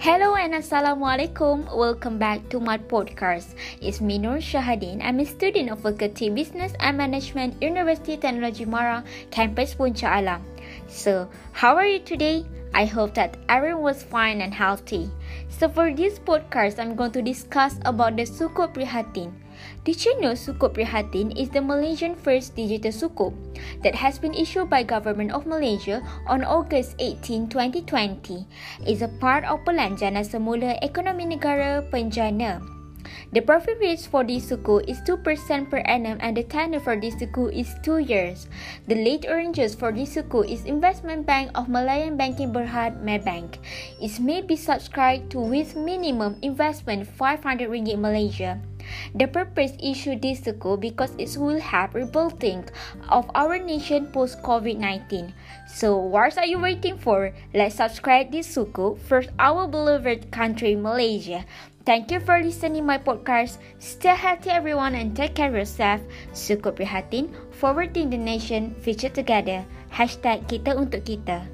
Hello and Assalamualaikum. Welcome back to my podcast. It's me Nur Shahadin. I'm a student of Faculty Business and Management, University Technology Mara, Campus Puncak Alam. So, how are you today? I hope that everyone was fine and healthy. So for this podcast, I'm going to discuss about the Sukuk Prihatin. Did you know Sukuk Prihatin is the Malaysian first digital sukuk that has been issued by government of Malaysia on August 18, 2020? It's a part of Pelanjana Semula Ekonomi Negara Penjana. The profit rate for this sukuk is 2% per annum and the tenure for this sukuk is 2 years. The lead arrangers for this sukuk is Investment Bank of Malayan Banking Berhad Maybank. It may be subscribed to with minimum investment 500 ringgit Malaysia. The purpose issue this sukuk because it will help rebuilding of our nation post COVID-19. So what are you waiting for? Let's subscribe this sukuk for our beloved country Malaysia. Thank you for listening my podcast. Stay healthy everyone and take care of yourself. Sukuk prihatin, forwarding the nation, future together. Hashtag kita untuk kita.